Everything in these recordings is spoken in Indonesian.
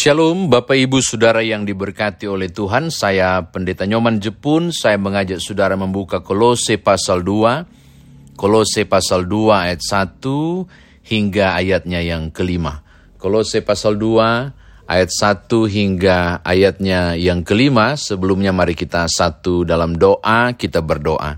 Shalom Bapak Ibu Saudara yang diberkati oleh Tuhan, saya Pendeta Nyoman Jepun, saya mengajak Saudara membuka Kolose pasal 2, Kolose pasal 2 ayat 1 hingga ayatnya yang kelima. Kolose pasal 2 ayat 1 hingga ayatnya yang kelima, sebelumnya mari kita satu dalam doa, kita berdoa.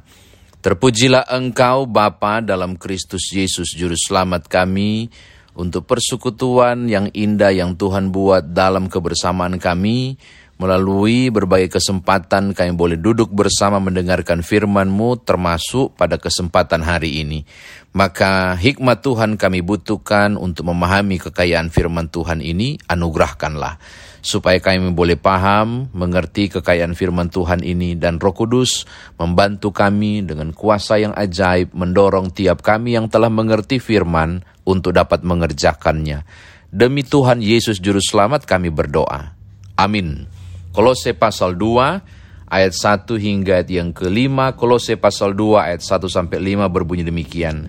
Terpujilah Engkau Bapa dalam Kristus Yesus Juru Selamat kami, untuk persekutuan yang indah yang Tuhan buat dalam kebersamaan kami, melalui berbagai kesempatan kami boleh duduk bersama mendengarkan firman-Mu termasuk pada kesempatan hari ini. Maka hikmat Tuhan kami butuhkan untuk memahami kekayaan firman Tuhan ini, anugerahkanlah. Supaya kami boleh paham, mengerti kekayaan firman Tuhan ini dan roh kudus membantu kami dengan kuasa yang ajaib mendorong tiap kami yang telah mengerti firman untuk dapat mengerjakannya. Demi Tuhan Yesus Juru Selamat kami berdoa. Amin. Kolose pasal 2 ayat 1 hingga ayat yang kelima. Kolose pasal 2 ayat 1 sampai 5 berbunyi demikian.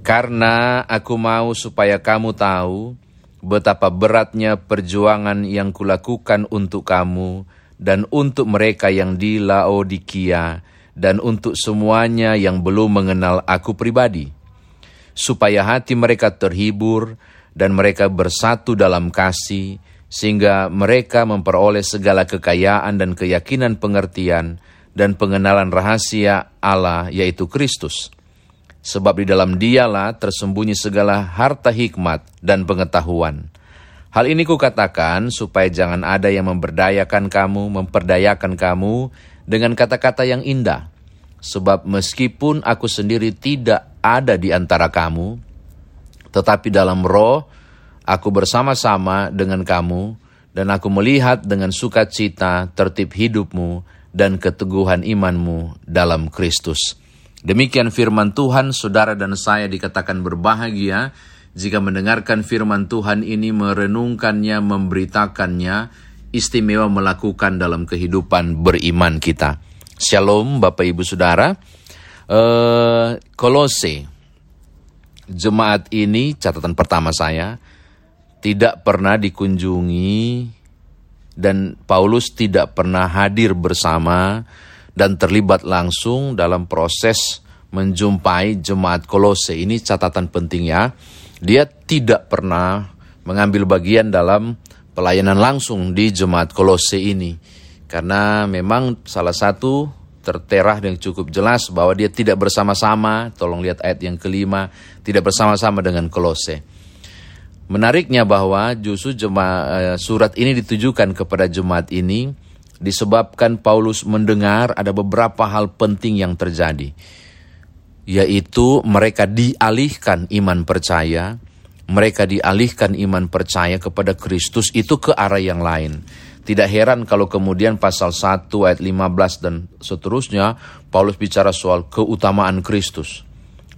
Karena aku mau supaya kamu tahu betapa beratnya perjuangan yang kulakukan untuk kamu dan untuk mereka yang di Laodikia dan untuk semuanya yang belum mengenal aku pribadi supaya hati mereka terhibur dan mereka bersatu dalam kasih, sehingga mereka memperoleh segala kekayaan dan keyakinan pengertian dan pengenalan rahasia Allah, yaitu Kristus. Sebab di dalam dialah tersembunyi segala harta hikmat dan pengetahuan. Hal ini kukatakan supaya jangan ada yang memberdayakan kamu, memperdayakan kamu dengan kata-kata yang indah. Sebab meskipun aku sendiri tidak ada di antara kamu, tetapi dalam roh aku bersama-sama dengan kamu, dan aku melihat dengan sukacita tertib hidupmu dan keteguhan imanmu dalam Kristus. Demikian firman Tuhan, saudara dan saya dikatakan berbahagia jika mendengarkan firman Tuhan ini, merenungkannya, memberitakannya, istimewa melakukan dalam kehidupan beriman kita. Shalom Bapak Ibu Saudara. Uh, Kolose, jemaat ini catatan pertama saya tidak pernah dikunjungi dan Paulus tidak pernah hadir bersama dan terlibat langsung dalam proses menjumpai jemaat Kolose. Ini catatan penting ya. Dia tidak pernah mengambil bagian dalam pelayanan langsung di jemaat Kolose ini. Karena memang salah satu tertera yang cukup jelas bahwa dia tidak bersama-sama, tolong lihat ayat yang kelima, tidak bersama-sama dengan Kolose. Menariknya bahwa justru jemaat, eh, surat ini ditujukan kepada jemaat ini disebabkan Paulus mendengar ada beberapa hal penting yang terjadi. Yaitu mereka dialihkan iman percaya, mereka dialihkan iman percaya kepada Kristus itu ke arah yang lain tidak heran kalau kemudian pasal 1 ayat 15 dan seterusnya Paulus bicara soal keutamaan Kristus.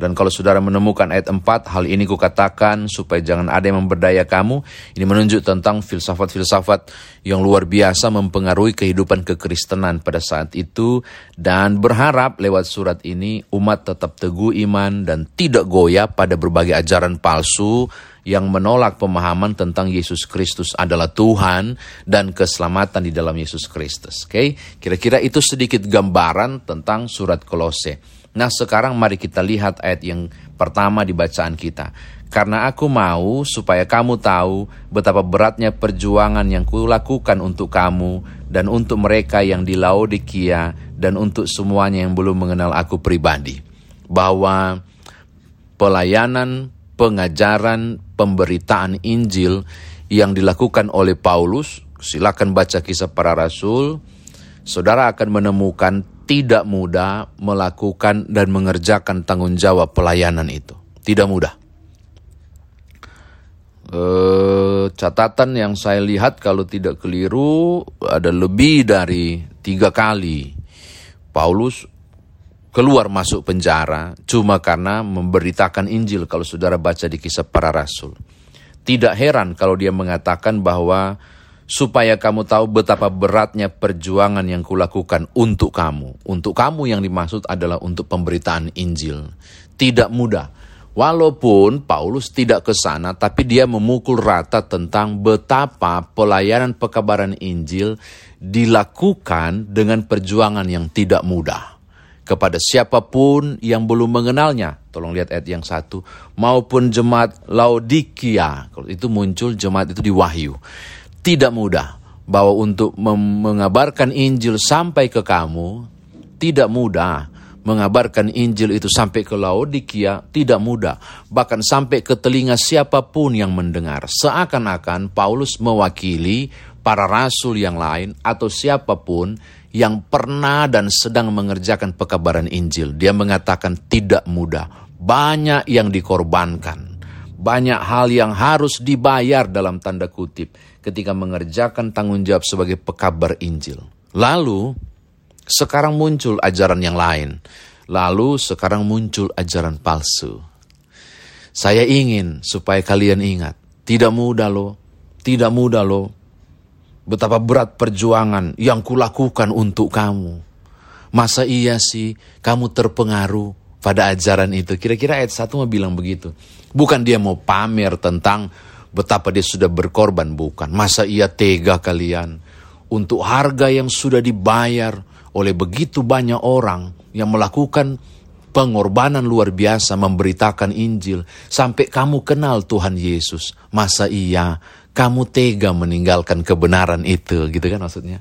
Dan kalau saudara menemukan ayat 4, hal ini kukatakan supaya jangan ada yang memberdaya kamu. Ini menunjuk tentang filsafat-filsafat yang luar biasa mempengaruhi kehidupan kekristenan pada saat itu. Dan berharap lewat surat ini umat tetap teguh iman dan tidak goyah pada berbagai ajaran palsu yang menolak pemahaman tentang Yesus Kristus adalah Tuhan dan keselamatan di dalam Yesus Kristus. Oke, okay? kira-kira itu sedikit gambaran tentang surat Kolose. Nah, sekarang mari kita lihat ayat yang pertama di bacaan kita. Karena aku mau supaya kamu tahu betapa beratnya perjuangan yang kulakukan untuk kamu dan untuk mereka yang di Laodikia dan untuk semuanya yang belum mengenal aku pribadi. Bahwa pelayanan, pengajaran, pemberitaan Injil yang dilakukan oleh Paulus, silakan baca kisah para rasul, saudara akan menemukan tidak mudah melakukan dan mengerjakan tanggung jawab pelayanan itu. Tidak mudah. E, catatan yang saya lihat kalau tidak keliru ada lebih dari tiga kali Paulus keluar masuk penjara cuma karena memberitakan Injil kalau saudara baca di kisah para rasul. Tidak heran kalau dia mengatakan bahwa supaya kamu tahu betapa beratnya perjuangan yang kulakukan untuk kamu. Untuk kamu yang dimaksud adalah untuk pemberitaan Injil. Tidak mudah. Walaupun Paulus tidak ke sana, tapi dia memukul rata tentang betapa pelayanan pekabaran Injil dilakukan dengan perjuangan yang tidak mudah. Kepada siapa pun yang belum mengenalnya, tolong lihat ayat yang satu, maupun jemaat Laodikia, kalau itu muncul jemaat itu di Wahyu. Tidak mudah, bahwa untuk mengabarkan Injil sampai ke kamu, tidak mudah mengabarkan Injil itu sampai ke Laodikia tidak mudah, bahkan sampai ke telinga siapa pun yang mendengar. Seakan-akan Paulus mewakili para rasul yang lain atau siapa pun yang pernah dan sedang mengerjakan pekabaran Injil. Dia mengatakan tidak mudah, banyak yang dikorbankan, banyak hal yang harus dibayar dalam tanda kutip ketika mengerjakan tanggung jawab sebagai pekabar Injil. Lalu sekarang muncul ajaran yang lain. Lalu sekarang muncul ajaran palsu. Saya ingin supaya kalian ingat, tidak mudah loh, tidak mudah loh. Betapa berat perjuangan yang kulakukan untuk kamu. Masa iya sih kamu terpengaruh pada ajaran itu? Kira-kira ayat satu mau bilang begitu. Bukan dia mau pamer tentang betapa dia sudah berkorban, bukan. Masa ia tega kalian untuk harga yang sudah dibayar, oleh begitu banyak orang yang melakukan pengorbanan luar biasa memberitakan Injil sampai kamu kenal Tuhan Yesus. Masa iya kamu tega meninggalkan kebenaran itu gitu kan maksudnya.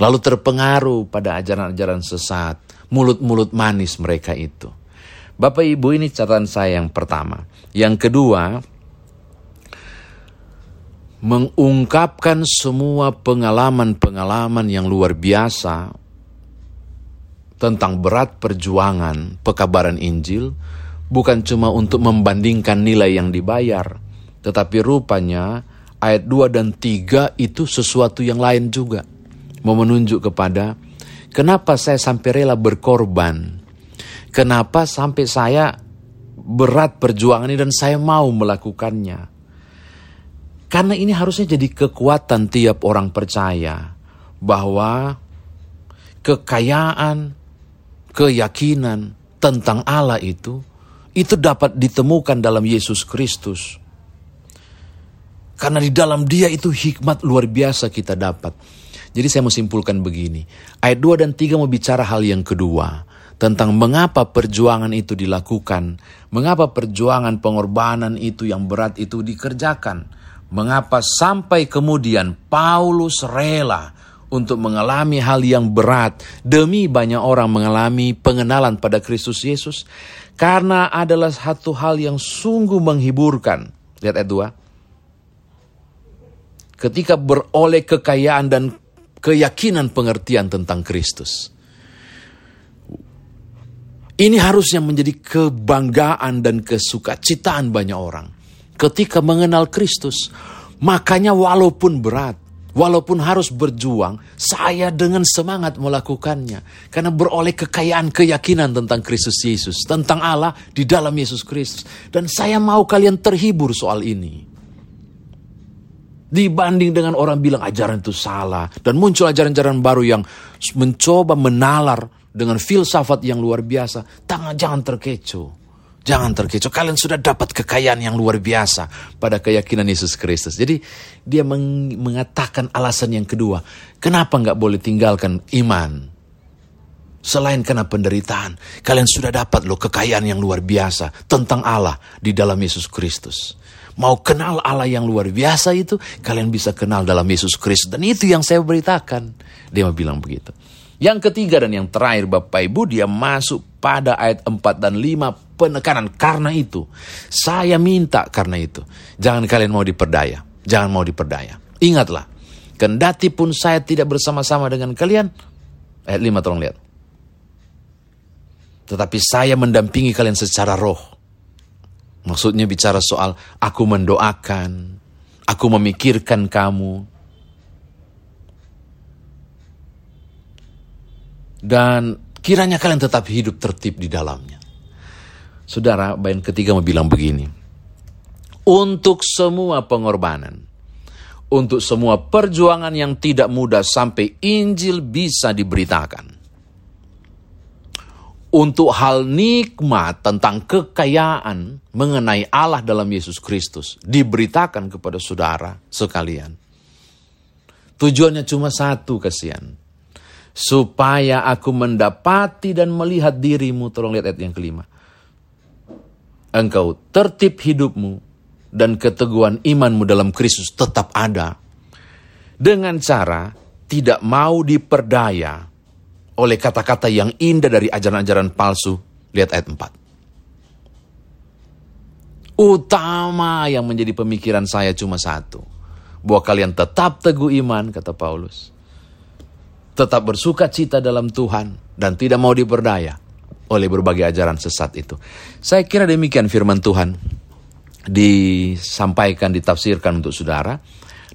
Lalu terpengaruh pada ajaran-ajaran sesat, mulut-mulut manis mereka itu. Bapak Ibu ini catatan saya yang pertama. Yang kedua, mengungkapkan semua pengalaman-pengalaman yang luar biasa tentang berat perjuangan pekabaran Injil bukan cuma untuk membandingkan nilai yang dibayar, tetapi rupanya ayat 2 dan 3 itu sesuatu yang lain juga. Mau menunjuk kepada kenapa saya sampai rela berkorban. Kenapa sampai saya berat perjuangan ini dan saya mau melakukannya. Karena ini harusnya jadi kekuatan tiap orang percaya bahwa kekayaan, keyakinan tentang Allah itu, itu dapat ditemukan dalam Yesus Kristus. Karena di dalam dia itu hikmat luar biasa kita dapat. Jadi saya mau simpulkan begini. Ayat 2 dan 3 mau bicara hal yang kedua. Tentang mengapa perjuangan itu dilakukan. Mengapa perjuangan pengorbanan itu yang berat itu dikerjakan. Mengapa sampai kemudian Paulus rela untuk mengalami hal yang berat demi banyak orang mengalami pengenalan pada Kristus Yesus karena adalah satu hal yang sungguh menghiburkan. Lihat ayat 2. Ketika beroleh kekayaan dan keyakinan pengertian tentang Kristus. Ini harusnya menjadi kebanggaan dan kesukacitaan banyak orang. Ketika mengenal Kristus, makanya walaupun berat, Walaupun harus berjuang, saya dengan semangat melakukannya. Karena beroleh kekayaan keyakinan tentang Kristus Yesus. Tentang Allah di dalam Yesus Kristus. Dan saya mau kalian terhibur soal ini. Dibanding dengan orang bilang ajaran itu salah. Dan muncul ajaran-ajaran baru yang mencoba menalar dengan filsafat yang luar biasa. Tangan jangan terkecoh. Jangan terkecoh, kalian sudah dapat kekayaan yang luar biasa pada keyakinan Yesus Kristus. Jadi dia meng mengatakan alasan yang kedua, kenapa nggak boleh tinggalkan iman? Selain karena penderitaan, kalian sudah dapat loh kekayaan yang luar biasa tentang Allah di dalam Yesus Kristus. Mau kenal Allah yang luar biasa itu, kalian bisa kenal dalam Yesus Kristus. Dan itu yang saya beritakan. Dia mau bilang begitu. Yang ketiga dan yang terakhir Bapak Ibu, dia masuk pada ayat 4 dan 5 penekanan karena itu. Saya minta karena itu. Jangan kalian mau diperdaya. Jangan mau diperdaya. Ingatlah, kendati pun saya tidak bersama-sama dengan kalian. Ayat 5 tolong lihat. Tetapi saya mendampingi kalian secara roh. Maksudnya bicara soal aku mendoakan, aku memikirkan kamu. Dan kiranya kalian tetap hidup tertib di dalamnya. Saudara, bayan ketiga mau bilang begini. Untuk semua pengorbanan, untuk semua perjuangan yang tidak mudah sampai Injil bisa diberitakan. Untuk hal nikmat tentang kekayaan mengenai Allah dalam Yesus Kristus diberitakan kepada saudara sekalian. Tujuannya cuma satu kasihan. Supaya aku mendapati dan melihat dirimu. Tolong lihat ayat yang kelima. Engkau tertib hidupmu dan keteguhan imanmu dalam Kristus tetap ada. Dengan cara tidak mau diperdaya oleh kata-kata yang indah dari ajaran-ajaran palsu. Lihat ayat 4. Utama yang menjadi pemikiran saya cuma satu. Bahwa kalian tetap teguh iman, kata Paulus. Tetap bersuka cita dalam Tuhan dan tidak mau diperdaya oleh berbagai ajaran sesat itu. Saya kira demikian firman Tuhan disampaikan, ditafsirkan untuk saudara.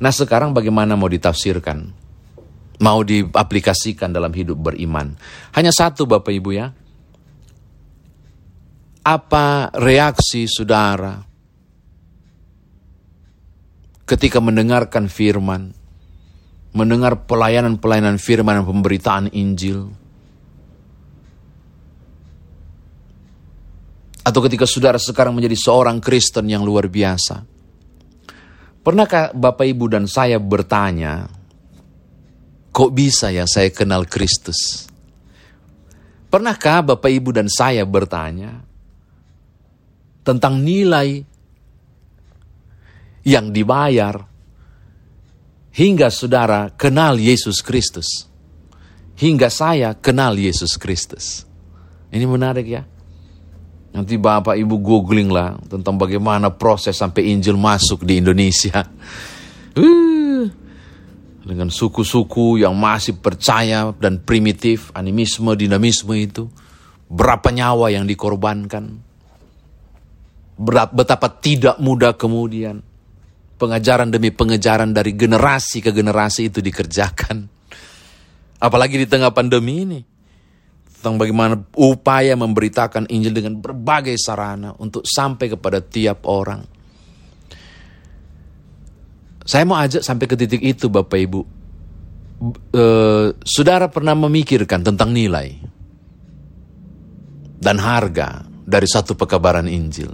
Nah sekarang bagaimana mau ditafsirkan mau diaplikasikan dalam hidup beriman. Hanya satu Bapak Ibu ya. Apa reaksi saudara ketika mendengarkan firman, mendengar pelayanan-pelayanan firman dan pemberitaan Injil? Atau ketika saudara sekarang menjadi seorang Kristen yang luar biasa. Pernahkah Bapak Ibu dan saya bertanya, Kok bisa ya saya kenal Kristus? Pernahkah Bapak Ibu dan saya bertanya tentang nilai yang dibayar hingga saudara kenal Yesus Kristus? Hingga saya kenal Yesus Kristus. Ini menarik ya. Nanti Bapak Ibu googling lah tentang bagaimana proses sampai Injil masuk di Indonesia. Uh, dengan suku-suku yang masih percaya dan primitif, animisme, dinamisme itu. Berapa nyawa yang dikorbankan. Betapa tidak mudah kemudian pengajaran demi pengejaran dari generasi ke generasi itu dikerjakan. Apalagi di tengah pandemi ini. Tentang bagaimana upaya memberitakan Injil dengan berbagai sarana untuk sampai kepada tiap orang. Saya mau ajak sampai ke titik itu Bapak Ibu. E, saudara pernah memikirkan tentang nilai dan harga dari satu pekabaran Injil.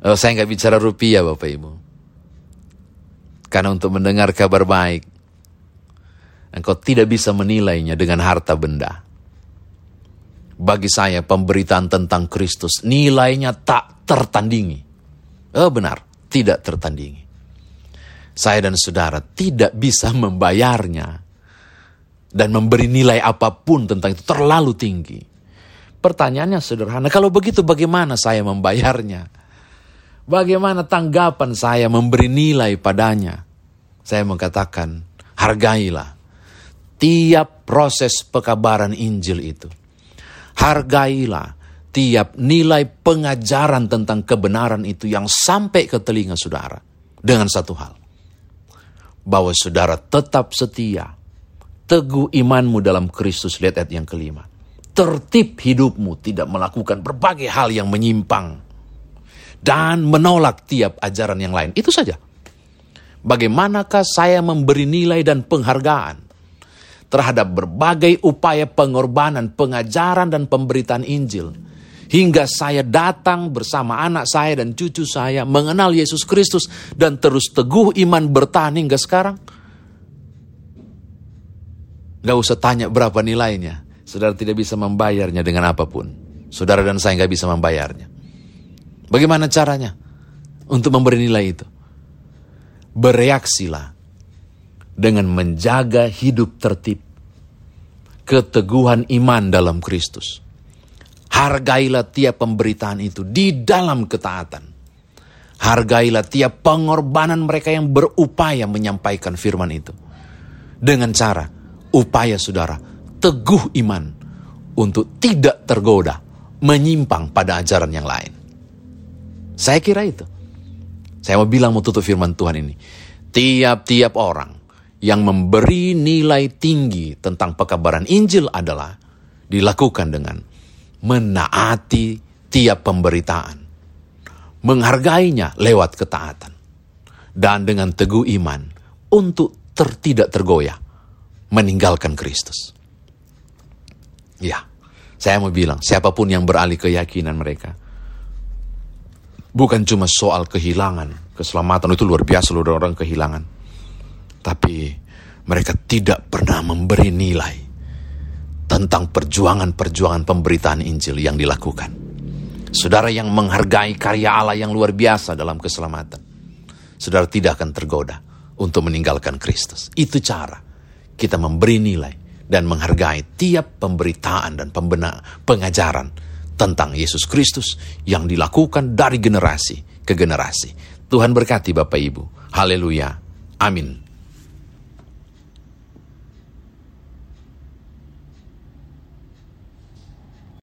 E, saya nggak bicara rupiah Bapak Ibu. Karena untuk mendengar kabar baik, engkau tidak bisa menilainya dengan harta benda. Bagi saya pemberitaan tentang Kristus nilainya tak tertandingi. Oh benar, tidak tertandingi saya dan saudara tidak bisa membayarnya dan memberi nilai apa pun tentang itu terlalu tinggi. Pertanyaannya sederhana, kalau begitu bagaimana saya membayarnya? Bagaimana tanggapan saya memberi nilai padanya? Saya mengatakan, hargailah tiap proses pekabaran Injil itu. Hargailah tiap nilai pengajaran tentang kebenaran itu yang sampai ke telinga saudara. Dengan satu hal, bahwa saudara tetap setia, teguh imanmu dalam Kristus, lihat ayat yang kelima. Tertib hidupmu tidak melakukan berbagai hal yang menyimpang dan menolak tiap ajaran yang lain. Itu saja. Bagaimanakah saya memberi nilai dan penghargaan terhadap berbagai upaya pengorbanan, pengajaran, dan pemberitaan Injil hingga saya datang bersama anak saya dan cucu saya mengenal Yesus Kristus dan terus teguh iman bertahan hingga sekarang? Gak usah tanya berapa nilainya. Saudara tidak bisa membayarnya dengan apa pun. Saudara dan saya gak bisa membayarnya. Bagaimana caranya untuk memberi nilai itu? Bereaksilah dengan menjaga hidup tertib, keteguhan iman dalam Kristus Hargailah tiap pemberitaan itu di dalam ketaatan. Hargailah tiap pengorbanan mereka yang berupaya menyampaikan firman itu. Dengan cara, upaya saudara, teguh iman untuk tidak tergoda, menyimpang pada ajaran yang lain. Saya kira itu. Saya mau bilang mau tutup firman Tuhan ini. Tiap-tiap orang yang memberi nilai tinggi tentang pekabaran Injil adalah dilakukan dengan menaati tiap pemberitaan, menghargainya lewat ketaatan, dan dengan teguh iman untuk ter, tidak tergoyah meninggalkan Kristus. Ya, Saya mau bilang, siapa pun yang beralih keyakinan mereka, bukan cuma soal kehilangan, keselamatan itu luar biasa loh orang kehilangan. Tapi mereka tidak pernah memberi nilai tentang perjuangan-perjuangan pemberitaan Injil yang dilakukan. Saudara yang menghargai karya Allah yang luar biasa dalam keselamatan, saudara tidak akan tergoda untuk meninggalkan Kristus. Itu cara kita memberi nilai dan menghargai tiap pemberitaan dan pembena, pengajaran tentang Yesus Kristus yang dilakukan dari generasi ke generasi. Tuhan berkati Bapak Ibu. Haleluya. Amin.